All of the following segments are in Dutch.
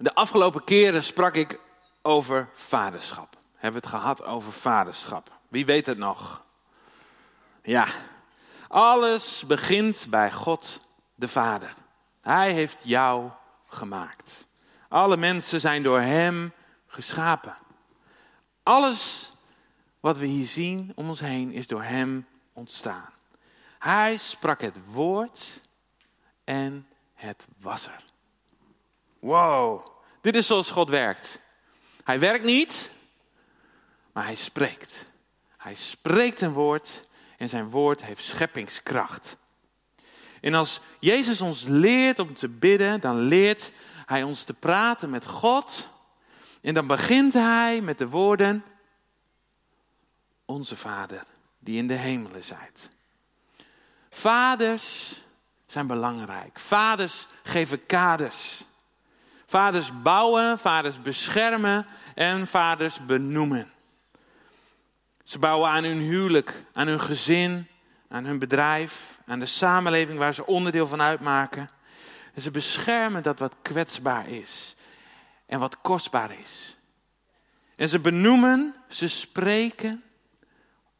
De afgelopen keren sprak ik over vaderschap. Hebben we het gehad over vaderschap? Wie weet het nog? Ja, alles begint bij God de Vader. Hij heeft jou gemaakt. Alle mensen zijn door Hem geschapen. Alles wat we hier zien om ons heen is door Hem ontstaan. Hij sprak het woord en het was er. Wow, dit is zoals God werkt. Hij werkt niet, maar hij spreekt. Hij spreekt een woord en zijn woord heeft scheppingskracht. En als Jezus ons leert om te bidden, dan leert hij ons te praten met God. En dan begint hij met de woorden: Onze Vader, die in de hemelen zijt. Vaders zijn belangrijk. Vaders geven kaders. Vaders bouwen, vaders beschermen en vaders benoemen. Ze bouwen aan hun huwelijk, aan hun gezin, aan hun bedrijf, aan de samenleving waar ze onderdeel van uitmaken. En ze beschermen dat wat kwetsbaar is en wat kostbaar is. En ze benoemen, ze spreken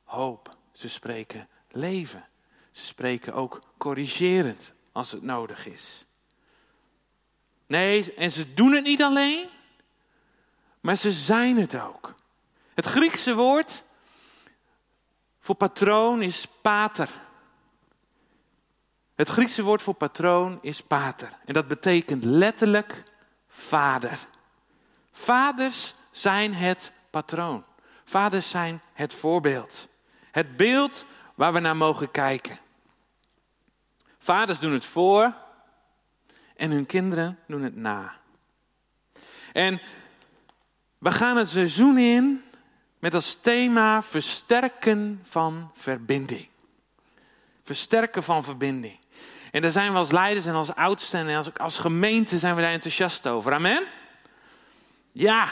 hoop, ze spreken leven. Ze spreken ook corrigerend als het nodig is. Nee, en ze doen het niet alleen, maar ze zijn het ook. Het Griekse woord voor patroon is pater. Het Griekse woord voor patroon is pater. En dat betekent letterlijk vader. Vaders zijn het patroon. Vaders zijn het voorbeeld. Het beeld waar we naar mogen kijken. Vaders doen het voor en hun kinderen doen het na. En we gaan het seizoen in met als thema versterken van verbinding. Versterken van verbinding. En daar zijn we als leiders en als oudsten en als, als gemeente zijn we daar enthousiast over. Amen? Ja,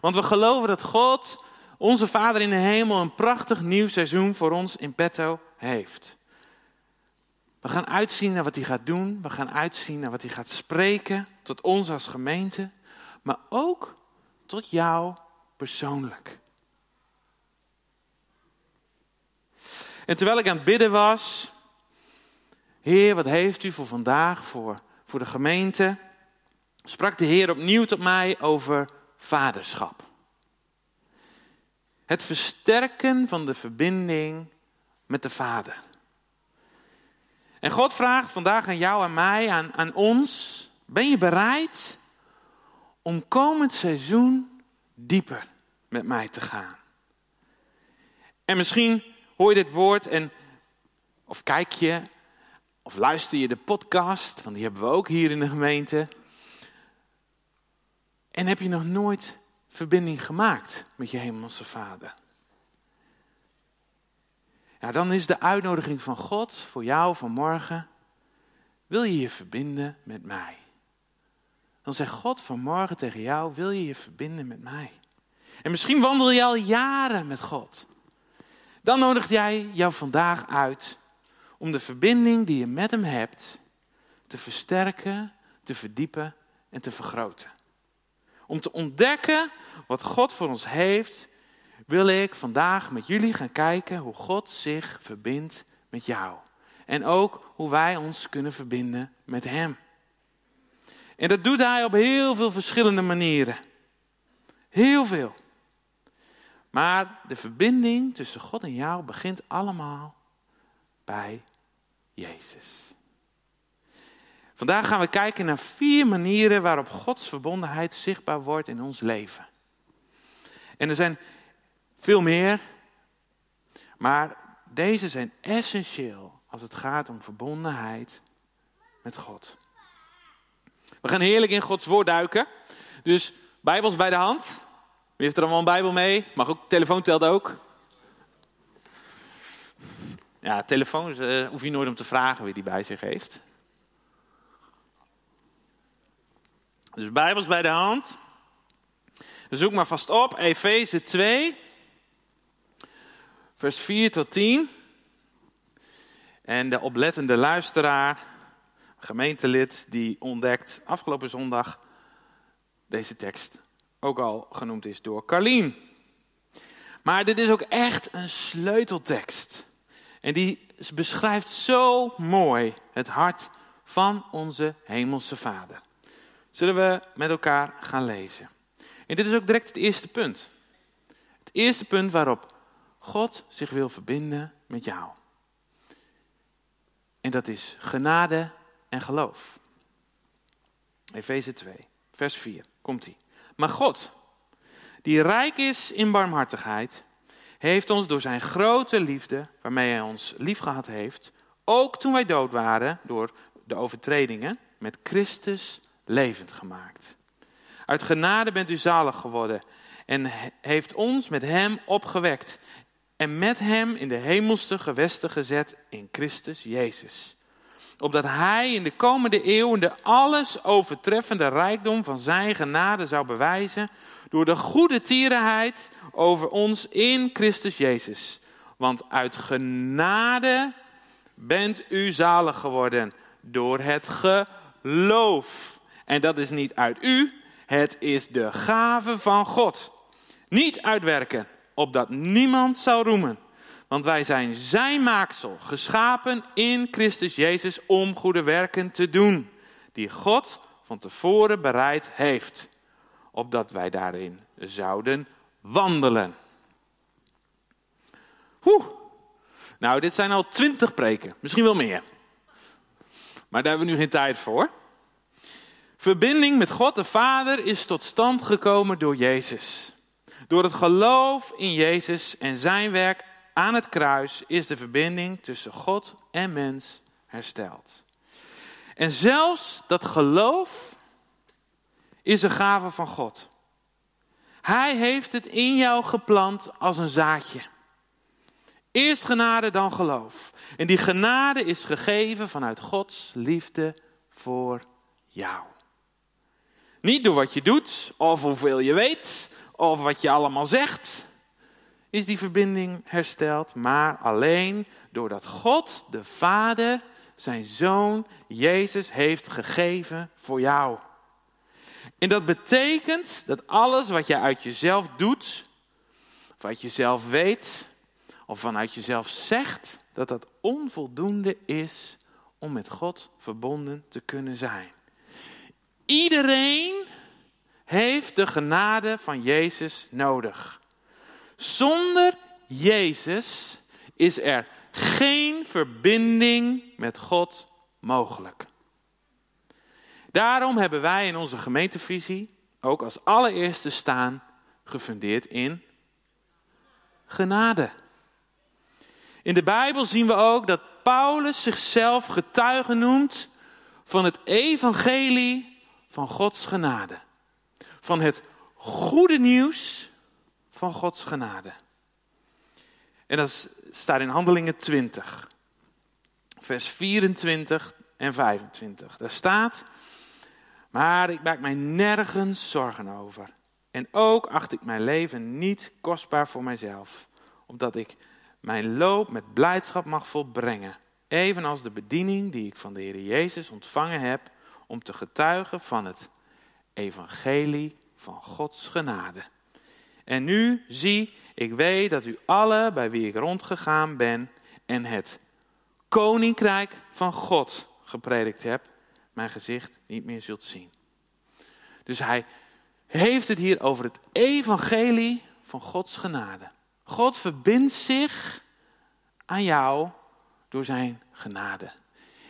want we geloven dat God, onze Vader in de hemel, een prachtig nieuw seizoen voor ons in petto heeft. We gaan uitzien naar wat hij gaat doen. We gaan uitzien naar wat hij gaat spreken. Tot ons als gemeente. Maar ook tot jou persoonlijk. En terwijl ik aan het bidden was. Heer, wat heeft u voor vandaag, voor, voor de gemeente? Sprak de Heer opnieuw tot mij over vaderschap. Het versterken van de verbinding met de Vader. En God vraagt vandaag aan jou en mij, aan, aan ons, ben je bereid om komend seizoen dieper met mij te gaan? En misschien hoor je dit woord en, of kijk je, of luister je de podcast, want die hebben we ook hier in de gemeente. En heb je nog nooit verbinding gemaakt met je hemelse vader? Ja, dan is de uitnodiging van God voor jou vanmorgen. Wil je je verbinden met mij? Dan zegt God vanmorgen tegen jou: Wil je je verbinden met mij? En misschien wandel je al jaren met God. Dan nodigt jij jou vandaag uit om de verbinding die je met Hem hebt te versterken, te verdiepen en te vergroten. Om te ontdekken wat God voor ons heeft wil ik vandaag met jullie gaan kijken hoe God zich verbindt met jou. En ook hoe wij ons kunnen verbinden met Hem. En dat doet Hij op heel veel verschillende manieren. Heel veel. Maar de verbinding tussen God en jou begint allemaal bij Jezus. Vandaag gaan we kijken naar vier manieren waarop Gods verbondenheid zichtbaar wordt in ons leven. En er zijn veel meer. Maar deze zijn essentieel als het gaat om verbondenheid met God. We gaan heerlijk in Gods woord duiken. Dus Bijbels bij de hand. Wie heeft er allemaal een Bijbel mee? Mag ook, telefoon telt ook. Ja, telefoon uh, hoef je nooit om te vragen wie die bij zich heeft. Dus Bijbels bij de hand. Zoek maar vast op, Efeze 2 vers 4 tot 10. En de oplettende luisteraar, gemeentelid, die ontdekt afgelopen zondag deze tekst ook al genoemd is door Carlien. Maar dit is ook echt een sleuteltekst. En die beschrijft zo mooi het hart van onze Hemelse Vader. Zullen we met elkaar gaan lezen. En dit is ook direct het eerste punt. Het eerste punt waarop God zich wil verbinden met jou. En dat is genade en geloof. Efeze 2, vers 4, komt ie. Maar God, die rijk is in barmhartigheid, heeft ons door zijn grote liefde, waarmee hij ons liefgehad heeft, ook toen wij dood waren door de overtredingen, met Christus levend gemaakt. Uit genade bent u zalig geworden en heeft ons met hem opgewekt en met hem in de hemelse gewesten gezet in Christus Jezus. Opdat hij in de komende eeuwen de alles overtreffende rijkdom van zijn genade zou bewijzen door de goede tierenheid over ons in Christus Jezus. Want uit genade bent u zalig geworden door het geloof. En dat is niet uit u, het is de gave van God. Niet uitwerken, opdat niemand zou roemen. Want wij zijn zijn maaksel, geschapen in Christus Jezus om goede werken te doen. Die God van tevoren bereid heeft. Opdat wij daarin zouden wandelen. Oeh. Nou, dit zijn al twintig preken, misschien wel meer. Maar daar hebben we nu geen tijd voor. Verbinding met God de Vader is tot stand gekomen door Jezus. Door het geloof in Jezus en zijn werk aan het kruis is de verbinding tussen God en mens hersteld. En zelfs dat geloof is een gave van God. Hij heeft het in jou geplant als een zaadje. Eerst genade, dan geloof. En die genade is gegeven vanuit Gods liefde voor jou. Niet door wat je doet, of hoeveel je weet, of wat je allemaal zegt, is die verbinding hersteld, maar alleen doordat God, de Vader, zijn zoon Jezus heeft gegeven voor jou. En dat betekent dat alles wat je uit jezelf doet, of uit jezelf weet, of vanuit jezelf zegt, dat dat onvoldoende is om met God verbonden te kunnen zijn. Iedereen heeft de genade van Jezus nodig. Zonder Jezus is er geen verbinding met God mogelijk. Daarom hebben wij in onze gemeentevisie ook als allereerste staan gefundeerd in genade. In de Bijbel zien we ook dat Paulus zichzelf getuige noemt van het evangelie van Gods genade. Van het goede nieuws van Gods genade. En dat staat in Handelingen 20, vers 24 en 25. Daar staat, maar ik maak mij nergens zorgen over. En ook acht ik mijn leven niet kostbaar voor mijzelf, omdat ik mijn loop met blijdschap mag volbrengen. Evenals de bediening die ik van de Heer Jezus ontvangen heb om te getuigen van het evangelie van Gods genade. En nu zie, ik weet dat u alle bij wie ik rondgegaan ben en het koninkrijk van God gepredikt heb, mijn gezicht niet meer zult zien. Dus hij heeft het hier over het evangelie van Gods genade. God verbindt zich aan jou door zijn genade.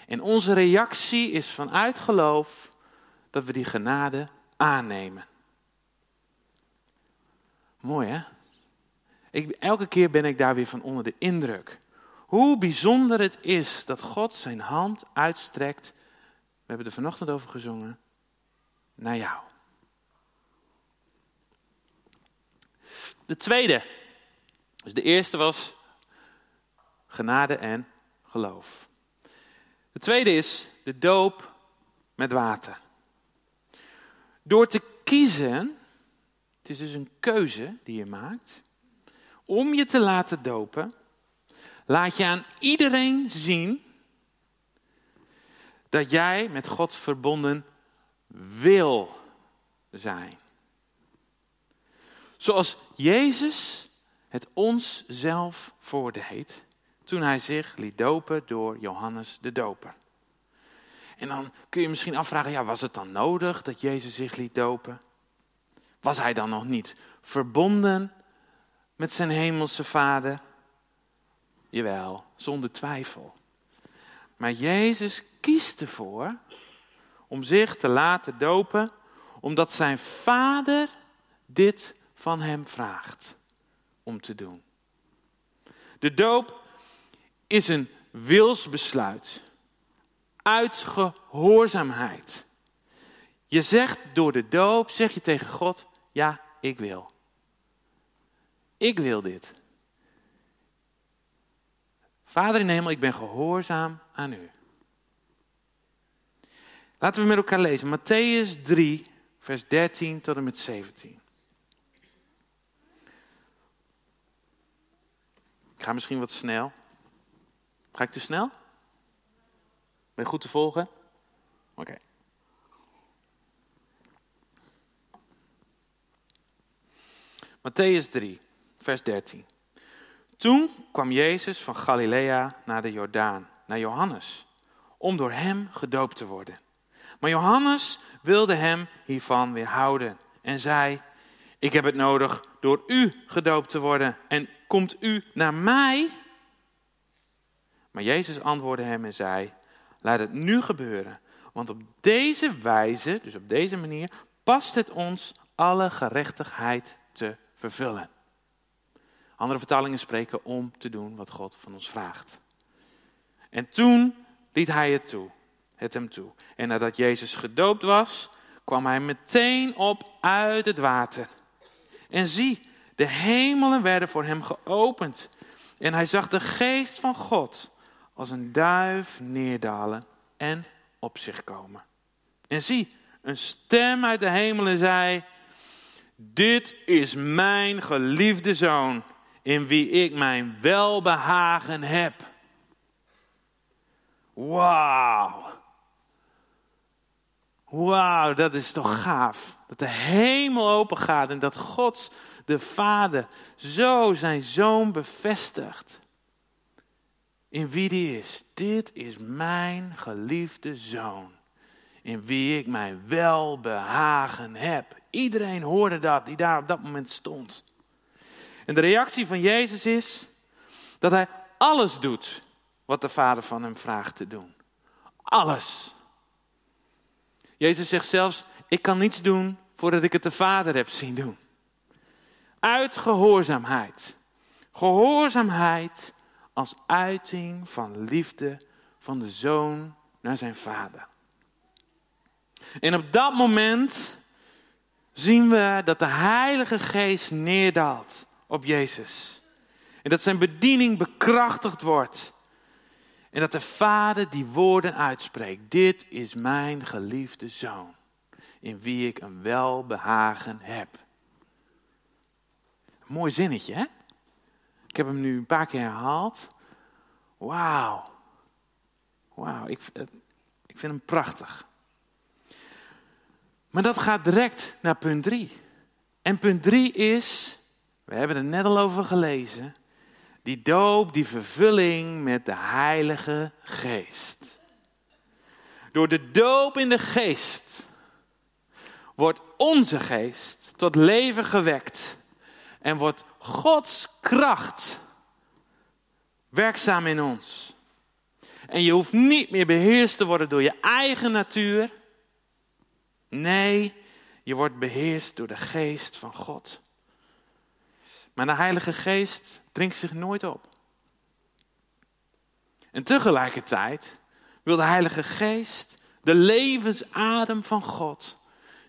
En onze reactie is vanuit geloof dat we die genade aannemen. Mooi hè? Ik, elke keer ben ik daar weer van onder de indruk. Hoe bijzonder het is dat God zijn hand uitstrekt. We hebben er vanochtend over gezongen. Naar jou. De tweede. Dus de eerste was genade en geloof. De tweede is de doop met water. Door te kiezen, het is dus een keuze die je maakt, om je te laten dopen, laat je aan iedereen zien dat jij met God verbonden wil zijn. Zoals Jezus het ons zelf voordeed toen hij zich liet dopen door Johannes de Doper. En dan kun je misschien afvragen, ja, was het dan nodig dat Jezus zich liet dopen? Was hij dan nog niet verbonden met zijn hemelse vader? Jawel, zonder twijfel. Maar Jezus kiest ervoor om zich te laten dopen, omdat zijn vader dit van hem vraagt om te doen. De doop is een wilsbesluit uit gehoorzaamheid. Je zegt door de doop, zeg je tegen God, ja, ik wil. Ik wil dit. Vader in hemel, ik ben gehoorzaam aan u. Laten we met elkaar lezen. Matthäus 3, vers 13 tot en met 17. Ik ga misschien wat snel. Ga ik te snel? Ben je goed te volgen? Oké. Matthäus 3, vers 13. Toen kwam Jezus van Galilea naar de Jordaan, naar Johannes, om door hem gedoopt te worden. Maar Johannes wilde hem hiervan weerhouden en zei: Ik heb het nodig door u gedoopt te worden en komt u naar mij? Maar Jezus antwoordde hem en zei: Laat het nu gebeuren, want op deze wijze, dus op deze manier, past het ons alle gerechtigheid te vervullen. Andere vertalingen spreken om te doen wat God van ons vraagt. En toen liet hij het toe, het hem toe. En nadat Jezus gedoopt was, kwam hij meteen op uit het water. En zie, de hemelen werden voor hem geopend. En hij zag de geest van God als een duif neerdalen en op zich komen. En zie, een stem uit de hemelen zei: Dit is mijn geliefde zoon, in wie ik mijn welbehagen heb. Wauw. Wauw, dat is toch gaaf. Dat de hemel open gaat en dat God, de Vader, zo zijn zoon bevestigt. In wie die is. Dit is mijn geliefde zoon. In wie ik mijn welbehagen heb. Iedereen hoorde dat die daar op dat moment stond. En de reactie van Jezus is dat hij alles doet wat de Vader van hem vraagt te doen. Alles. Jezus zegt zelfs, ik kan niets doen voordat ik het de Vader heb zien doen. Uit gehoorzaamheid. Gehoorzaamheid als uiting van liefde van de zoon naar zijn vader. En op dat moment zien we dat de Heilige Geest neerdaalt op Jezus. En dat zijn bediening bekrachtigd wordt. En dat de Vader die woorden uitspreekt. Dit is mijn geliefde zoon, in wie ik een welbehagen heb. mooi zinnetje, hè? Ik heb hem nu een paar keer herhaald. Wauw. Wauw, ik, ik vind hem prachtig. Maar dat gaat direct naar punt 3. En punt 3 is, we hebben er net al over gelezen, die doop, die vervulling met de Heilige Geest. Door de doop in de Geest wordt onze geest tot leven gewekt en wordt Gods kracht werkzaam in ons. En je hoeft niet meer beheerst te worden door je eigen natuur. Nee, je wordt beheerst door de geest van God. Maar de Heilige Geest dringt zich nooit op. En tegelijkertijd wil de Heilige Geest, de levensadem van God,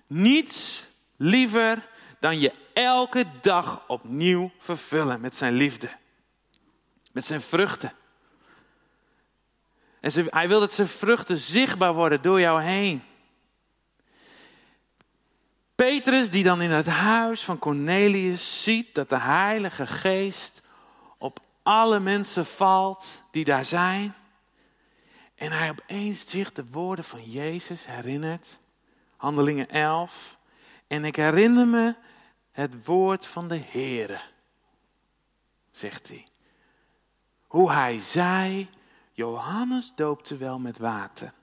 niets liever dan je elke dag opnieuw vervullen met zijn liefde. Met zijn vruchten. En ze, hij wil dat zijn vruchten zichtbaar worden door jou heen. Petrus, die dan in het huis van Cornelius ziet dat de Heilige Geest op alle mensen valt die daar zijn. En hij opeens zich de woorden van Jezus herinnert. Handelingen 11. En ik herinner me het woord van de Heere, zegt hij. Hoe hij zei, Johannes doopte wel met water,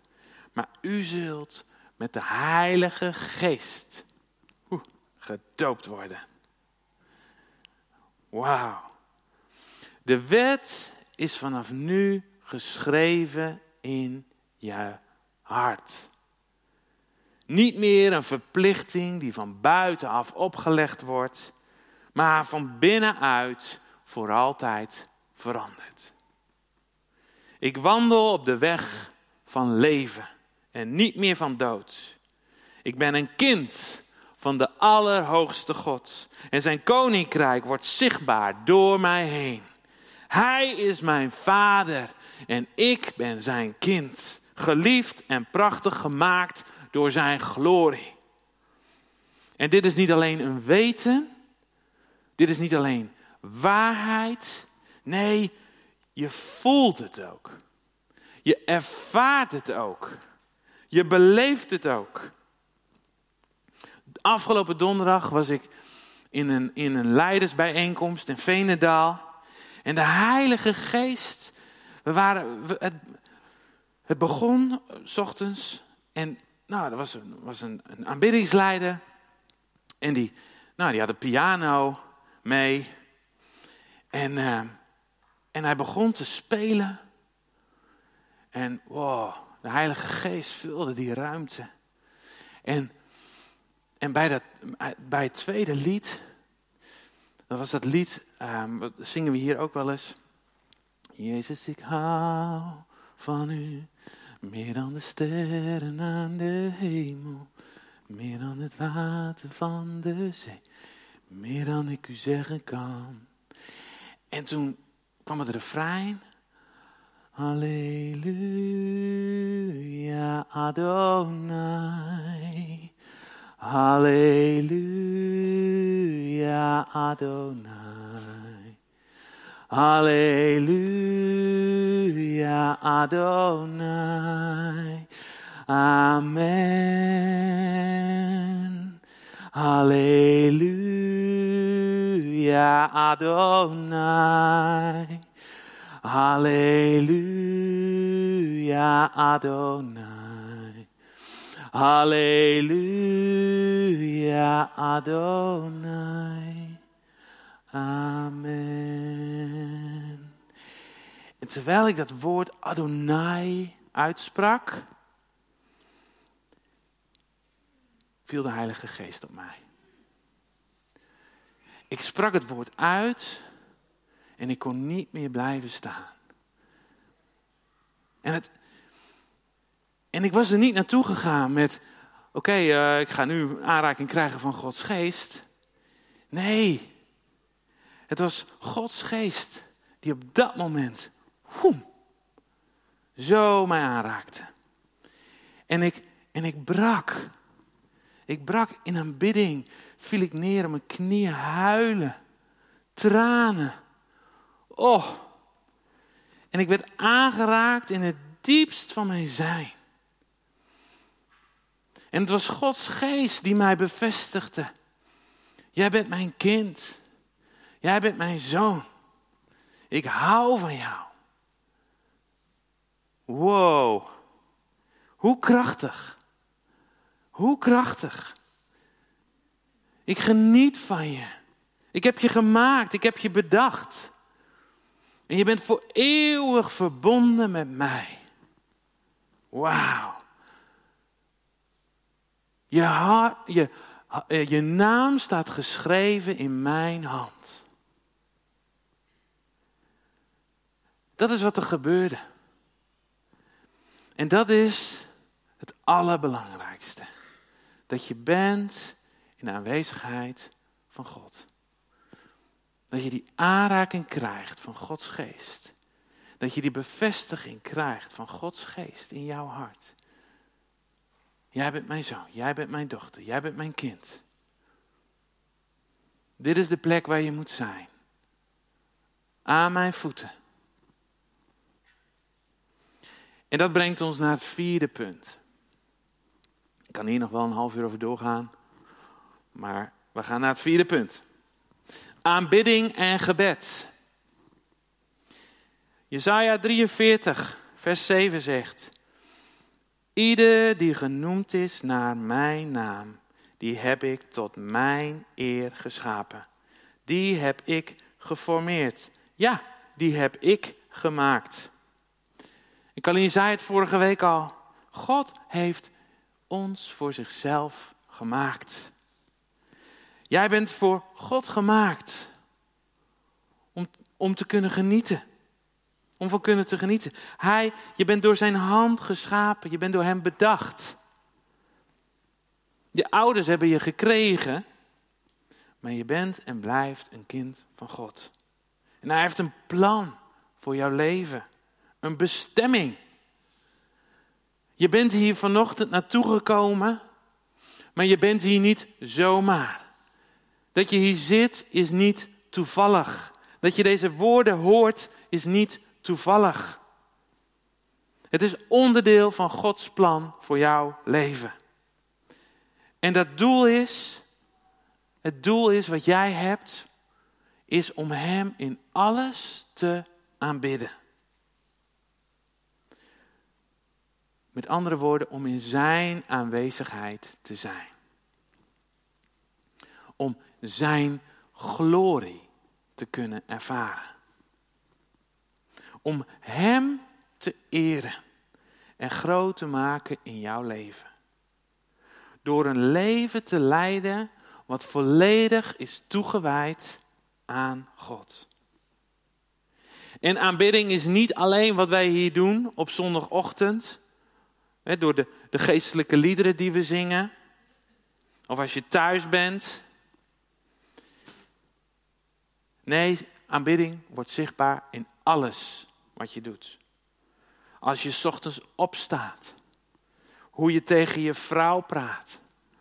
maar u zult met de Heilige Geest gedoopt worden. Wauw. De wet is vanaf nu geschreven in je hart. Niet meer een verplichting die van buitenaf opgelegd wordt, maar van binnenuit voor altijd verandert. Ik wandel op de weg van leven en niet meer van dood. Ik ben een kind van de Allerhoogste God. En zijn koninkrijk wordt zichtbaar door mij heen. Hij is mijn vader en ik ben zijn kind. Geliefd en prachtig gemaakt door zijn glorie. En dit is niet alleen een weten, dit is niet alleen waarheid. Nee, je voelt het ook. Je ervaart het ook. Je beleeft het ook. Afgelopen donderdag was ik in een, in een leidersbijeenkomst in Venendaal. En de Heilige Geest, we waren, het, het begon s ochtends en nou, er was een, was een, een aanbiddingsleider. En die, nou, die had een piano mee. En, uh, en hij begon te spelen. En wow, de Heilige Geest vulde die ruimte. En, en bij, dat, bij het tweede lied, dat was dat lied, um, dat zingen we hier ook wel eens. Jezus, ik hou van u, meer dan de sterren aan de hemel, meer dan het water van de zee, meer dan ik u zeggen kan. En toen kwam het refrein. Halleluja Adonai. Halleluja Adonai. Halleluja Adonai. Amen. Halleluja Adonai. Halleluja Adonai. Halleluja Adonai. Amen. En terwijl ik dat woord Adonai uitsprak, viel de Heilige Geest op mij. Ik sprak het woord uit en ik kon niet meer blijven staan. En, het, en ik was er niet naartoe gegaan met, oké, uh, ik ga nu aanraking krijgen van Gods geest. Nee, het was Gods geest die op dat moment, woem, zo mij aanraakte. En ik, en ik brak. Ik brak in aanbidding, viel ik neer op mijn knieën, huilen, tranen. Oh. En ik werd aangeraakt in het diepst van mijn zijn. En het was Gods geest die mij bevestigde. Jij bent mijn kind. Jij bent mijn zoon. Ik hou van jou. Wow. Hoe krachtig. Hoe krachtig. Ik geniet van je. Ik heb je gemaakt. Ik heb je bedacht. En je bent voor eeuwig verbonden met mij. Wauw. Je, je, eh, je naam staat geschreven in mijn hand. Dat is wat er gebeurde. En dat is het allerbelangrijkste. Dat je bent in de aanwezigheid van God. Dat je die aanraking krijgt van Gods geest. Dat je die bevestiging krijgt van Gods geest in jouw hart. Jij bent mijn zoon, jij bent mijn dochter, jij bent mijn kind. Dit is de plek waar je moet zijn. Aan mijn voeten. En dat brengt ons naar het vierde punt. Ik kan hier nog wel een half uur over doorgaan. Maar we gaan naar het vierde punt. Aanbidding en gebed. Jesaja 43, vers 7 zegt: Ieder die genoemd is naar mijn naam, die heb ik tot mijn eer geschapen. Die heb ik geformeerd. Ja, die heb ik gemaakt. Ik alleen zei het vorige week al. God heeft ons voor zichzelf gemaakt. Jij bent voor God gemaakt. Om, om te kunnen genieten. Om van kunnen te genieten. Hij, je bent door zijn hand geschapen. Je bent door hem bedacht. Je ouders hebben je gekregen. Maar je bent en blijft een kind van God. En hij heeft een plan voor jouw leven. Een bestemming. Je bent hier vanochtend naartoe gekomen. Maar je bent hier niet zomaar. Dat je hier zit is niet toevallig. Dat je deze woorden hoort is niet toevallig. Het is onderdeel van Gods plan voor jouw leven. En dat doel is, het doel is wat jij hebt, is om Hem in alles te aanbidden. Met andere woorden, om in Zijn aanwezigheid te zijn. Om Zijn glorie te kunnen ervaren. Om Hem te eren en groot te maken in jouw leven. Door een leven te leiden wat volledig is toegewijd aan God. En aanbidding is niet alleen wat wij hier doen op zondagochtend, door de, de geestelijke liederen die we zingen, of als je thuis bent. Nee, aanbidding wordt zichtbaar in alles wat je doet. Als je ochtends opstaat, hoe je tegen je vrouw praat,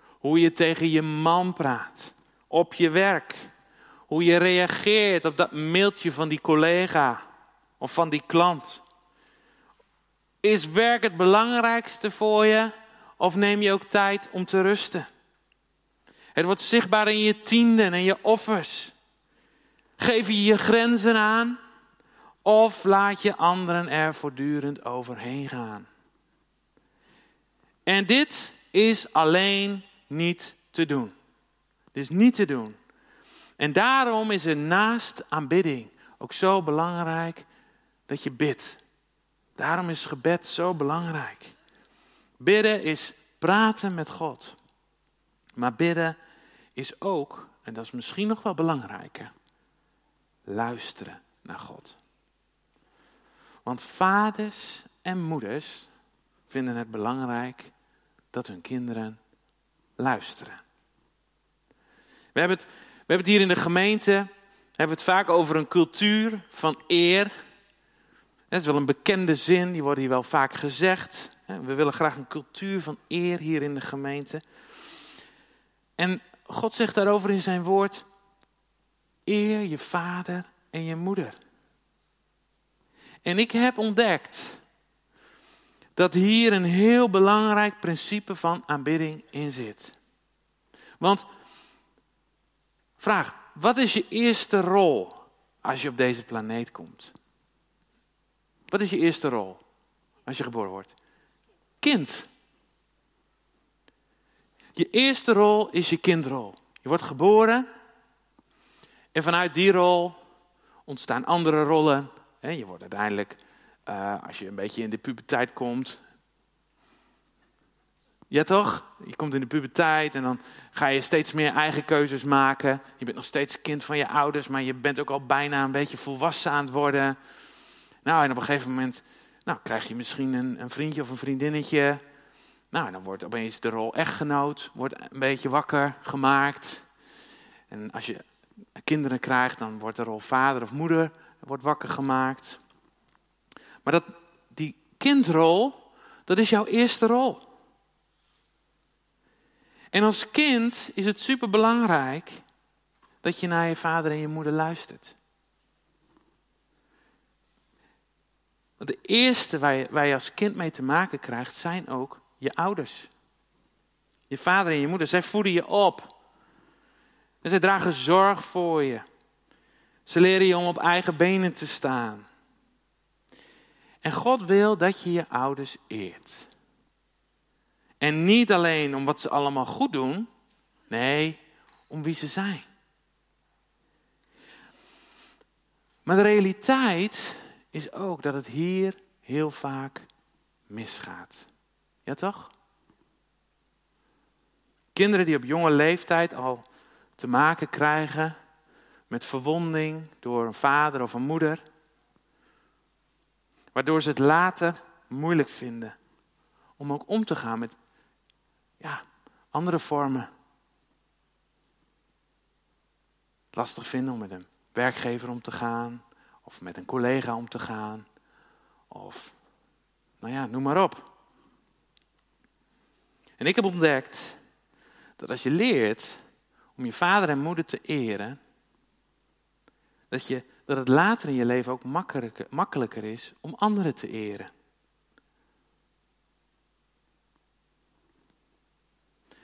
hoe je tegen je man praat, op je werk, hoe je reageert op dat mailtje van die collega of van die klant. Is werk het belangrijkste voor je of neem je ook tijd om te rusten? Het wordt zichtbaar in je tienden en je offers. Geef je je grenzen aan of laat je anderen er voortdurend overheen gaan? En dit is alleen niet te doen. Dit is niet te doen. En daarom is er naast aanbidding ook zo belangrijk dat je bidt. Daarom is gebed zo belangrijk. Bidden is praten met God. Maar bidden is ook, en dat is misschien nog wel belangrijker, luisteren naar God. Want vaders en moeders vinden het belangrijk dat hun kinderen luisteren. We hebben het, we hebben hier in de gemeente hebben het vaak over een cultuur van eer. Dat is wel een bekende zin, die wordt hier wel vaak gezegd. We willen graag een cultuur van eer hier in de gemeente. En God zegt daarover in zijn woord: eer je vader en je moeder. En ik heb ontdekt dat hier een heel belangrijk principe van aanbidding in zit. Want, vraag, wat is je eerste rol als je op deze planeet komt? Wat is je eerste rol als je geboren wordt? Kind. Je eerste rol is je kindrol. Je wordt geboren en vanuit die rol ontstaan andere rollen. Je wordt uiteindelijk, eh, als je een beetje in de puberteit komt. Ja toch? Je komt in de puberteit en dan ga je steeds meer eigen keuzes maken. Je bent nog steeds kind van je ouders, maar je bent ook al bijna een beetje volwassen aan het worden. Nou, en op een gegeven moment nou, krijg je misschien een, een vriendje of een vriendinnetje. Nou, dan wordt opeens de rol echtgenoot wordt een beetje wakker gemaakt. En als je kinderen krijgt, dan wordt de rol vader of moeder wordt wakker gemaakt. Maar dat, die kindrol, dat is jouw eerste rol. En als kind is het superbelangrijk dat je naar je vader en je moeder luistert. De eerste waar je, waar je als kind mee te maken krijgt, zijn ook je ouders. Je vader en je moeder, zij voeden je op. En ze dragen zorg voor je. Ze leren je om op eigen benen te staan. En God wil dat je je ouders eert. En niet alleen om wat ze allemaal goed doen, nee, om wie ze zijn. Maar de realiteit is ook dat het hier heel vaak misgaat. Ja toch? Kinderen die op jonge leeftijd al te maken krijgen met verwonding door een vader of een moeder, waardoor ze het later moeilijk vinden om ook om te gaan met ja, andere vormen. Lastig vinden om met een werkgever om te gaan, of met een collega om te gaan, of nou ja, noem maar op. En ik heb ontdekt dat als je leert om je vader en moeder te eren, dat, je, dat het later in je leven ook makkelijker, makkelijker is om anderen te eren.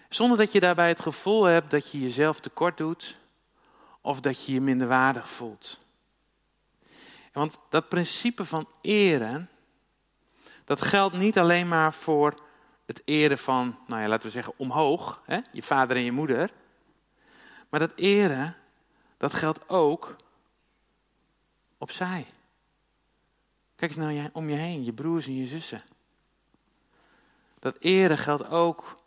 Zonder dat je daarbij het gevoel hebt dat je jezelf tekort doet of dat je je minderwaardig voelt. Want dat principe van eren, dat geldt niet alleen maar voor het eren van, nou ja, laten we zeggen, omhoog, hè? je vader en je moeder. Maar dat eren, dat geldt ook opzij. Kijk eens naar om je heen, je broers en je zussen. Dat eren geldt ook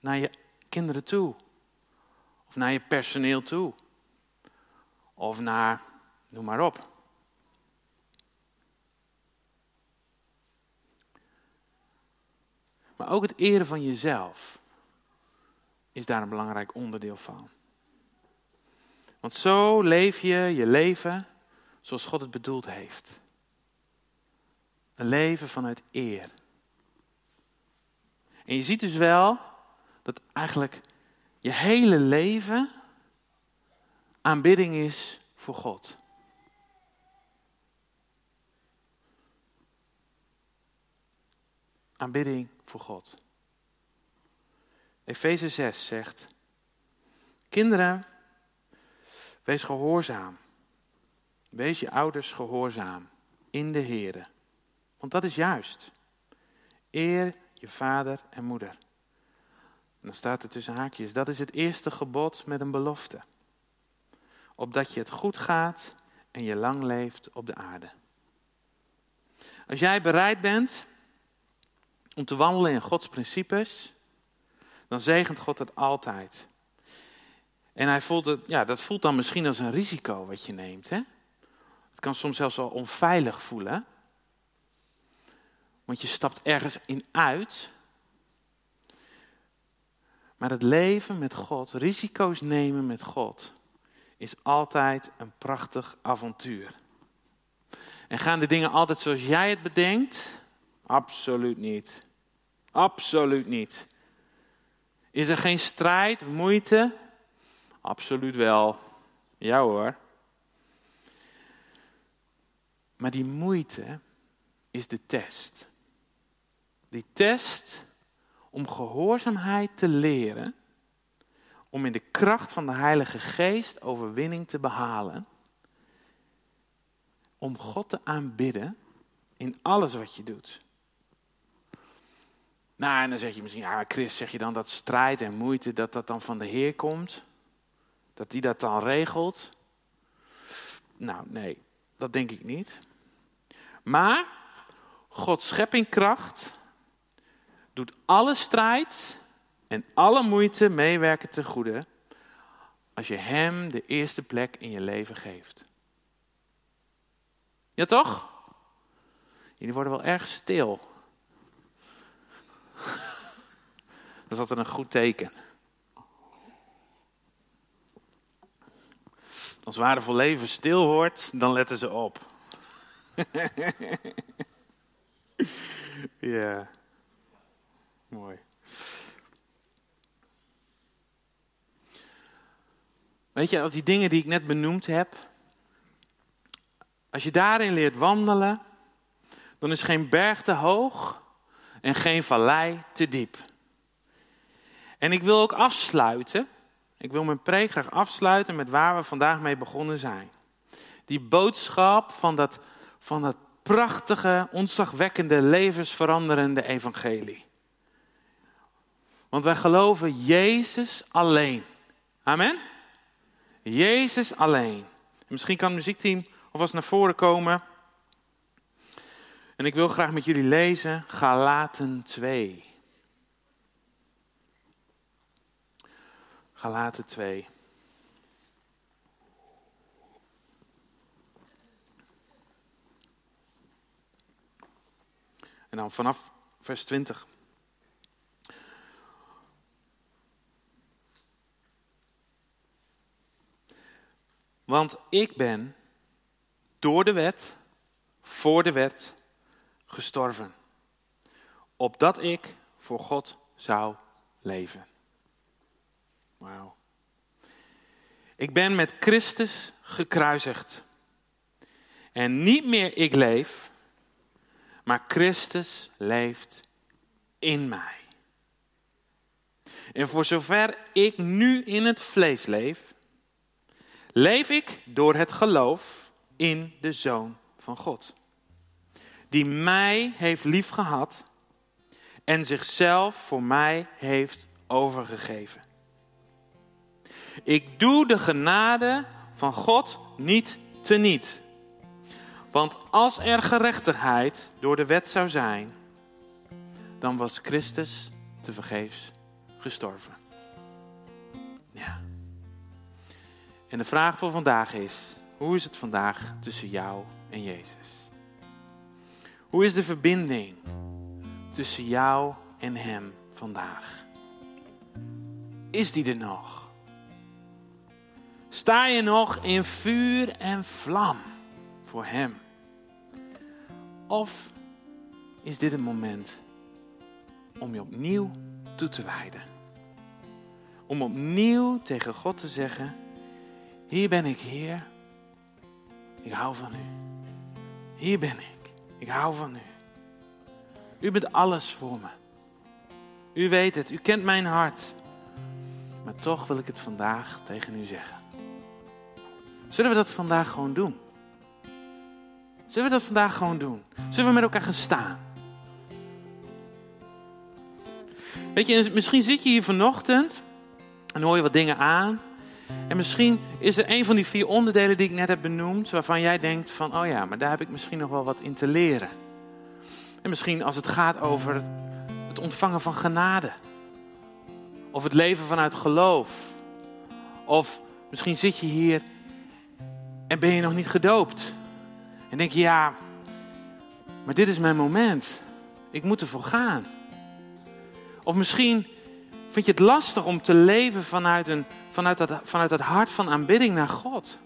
naar je kinderen toe. Of naar je personeel toe. Of naar, noem maar op. Maar ook het eren van jezelf is daar een belangrijk onderdeel van. Want zo leef je je leven zoals God het bedoeld heeft. Een leven vanuit eer. En je ziet dus wel dat eigenlijk je hele leven aanbidding is voor God. Aanbidding voor God. Efeze 6 zegt: Kinderen, wees gehoorzaam. Wees je ouders gehoorzaam in de Here. Want dat is juist. Eer je vader en moeder. En dan staat er tussen haakjes: dat is het eerste gebod met een belofte. Opdat je het goed gaat en je lang leeft op de aarde. Als jij bereid bent om te wandelen in Gods principes, dan zegent God het altijd. En hij voelt het, ja, dat voelt dan misschien als een risico wat je neemt. Hè? Het kan soms zelfs wel onveilig voelen. Want je stapt ergens in uit. Maar het leven met God, risico's nemen met God, is altijd een prachtig avontuur. En gaan de dingen altijd zoals jij het bedenkt? Absoluut niet. Absoluut niet. Is er geen strijd moeite? Absoluut wel. Ja hoor. Maar die moeite is de test. Die test om gehoorzaamheid te leren, om in de kracht van de Heilige Geest overwinning te behalen, om God te aanbidden in alles wat je doet. Nou, en dan zeg je misschien, ja, Chris, zeg je dan dat strijd en moeite, dat dat dan van de Heer komt? Dat die dat dan regelt? Nou, nee, dat denk ik niet. Maar Gods scheppingkracht doet alle strijd en alle moeite meewerken ten goede als je Hem de eerste plek in je leven geeft. Ja toch? Jullie worden wel erg stil. Dat is altijd een goed teken. Als waardevol leven stil wordt, dan letten ze op. ja, mooi. Weet je, al die dingen die ik net benoemd heb, als je daarin leert wandelen, dan is geen berg te hoog en geen vallei te diep. En ik wil ook afsluiten Ik wil mijn preek graag afsluiten met waar we vandaag mee begonnen zijn. Die boodschap van dat, van dat prachtige, ontzagwekkende, levensveranderende evangelie. Want wij geloven Jezus alleen. Amen? Jezus alleen. Misschien kan het muziekteam alvast naar voren komen. En ik wil graag met jullie lezen Galaten 2. Galaten 2. En dan vanaf vers 20. Want ik ben door de wet, voor de wet, gestorven. Opdat ik voor God zou leven. Wauw. Ik ben met Christus gekruisigd. En niet meer ik leef, maar Christus leeft in mij. En voor zover ik nu in het vlees leef, leef ik door het geloof in de Zoon van God. Die mij heeft liefgehad en zichzelf voor mij heeft overgegeven. Ik doe de genade van God niet teniet. Want als er gerechtigheid door de wet zou zijn, dan was Christus te vergeefs gestorven. Ja. En de vraag voor vandaag is: hoe is het vandaag tussen jou en Jezus? Hoe is de verbinding tussen jou en Hem vandaag? Is die er nog? Sta je nog in vuur en vlam voor Hem? Of is dit een moment om je opnieuw toe te wijden? Om opnieuw tegen God te zeggen: Hier ben ik, Heer. Ik hou van U. Hier ben ik. Ik hou van U. U bent alles voor me. U weet het, u kent mijn hart. Maar toch wil ik het vandaag tegen u zeggen. Zullen we dat vandaag gewoon doen? Zullen we dat vandaag gewoon doen? Zullen we met elkaar gaan staan? Weet je, misschien zit je hier vanochtend en hoor je wat dingen aan. En misschien is er een van die vier onderdelen die ik net heb benoemd, waarvan jij denkt van, oh ja, maar daar heb ik misschien nog wel wat in te leren. En misschien als het gaat over het ontvangen van genade. Of het leven vanuit geloof. Of misschien zit je hier en ben je nog niet gedoopt. En denk je, ja, maar dit is mijn moment. Ik moet ervoor gaan. Of misschien vind je het lastig om te leven vanuit, een, vanuit, dat, vanuit dat hart van aanbidding naar God.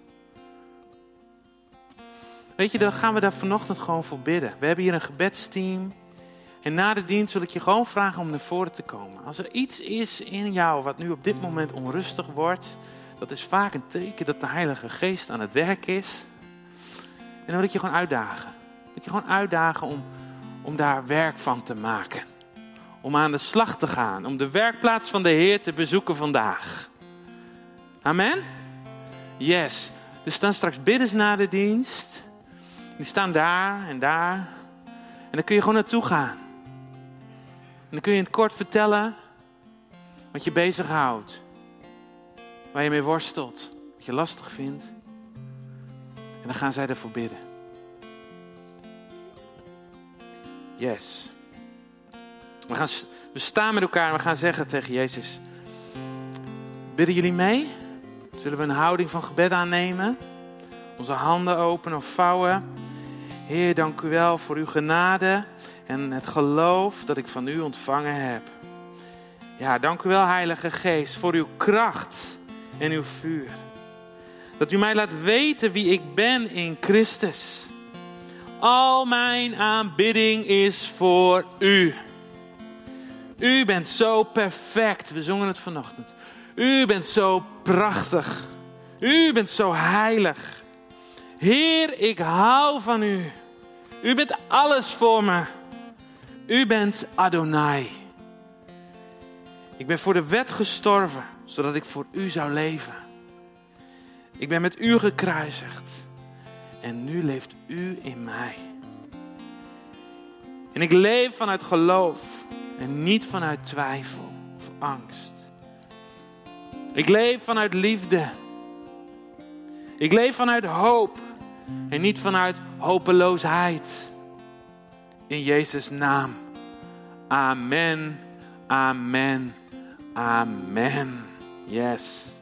Weet je, dan gaan we daar vanochtend gewoon voor bidden. We hebben hier een gebedsteam. En na de dienst wil ik je gewoon vragen om naar voren te komen. Als er iets is in jou wat nu op dit moment onrustig wordt, dat is vaak een teken dat de Heilige Geest aan het werk is. En dan wil ik je gewoon uitdagen. Wil ik je gewoon uitdagen om, om daar werk van te maken. Om aan de slag te gaan. Om de werkplaats van de Heer te bezoeken vandaag. Amen? Yes. Er staan straks biddens na de dienst. Die staan daar en daar. En dan kun je gewoon naartoe gaan. En dan kun je in het kort vertellen wat je bezighoudt. Waar je mee worstelt. Wat je lastig vindt. En dan gaan zij ervoor bidden. Yes. We, gaan, we staan met elkaar en we gaan zeggen tegen Jezus. Bidden jullie mee? Zullen we een houding van gebed aannemen? Onze handen open of vouwen. Heer, dank u wel voor uw genade en het geloof dat ik van u ontvangen heb. Ja, dank u wel, Heilige Geest, voor uw kracht en uw vuur. Dat u mij laat weten wie ik ben in Christus. Al mijn aanbidding is voor u. U bent zo perfect. We zongen het vanochtend. U bent zo prachtig. U bent zo heilig. Heer, ik hou van u. U bent alles voor me. U bent Adonai. Ik ben voor de wet gestorven, zodat ik voor u zou leven. Ik ben met u gekruisigd en nu leeft u in mij. En ik leef vanuit geloof en niet vanuit twijfel of angst. Ik leef vanuit liefde. Ik leef vanuit hoop en niet vanuit hopeloosheid. In Jezus' naam. Amen, amen, amen. Yes.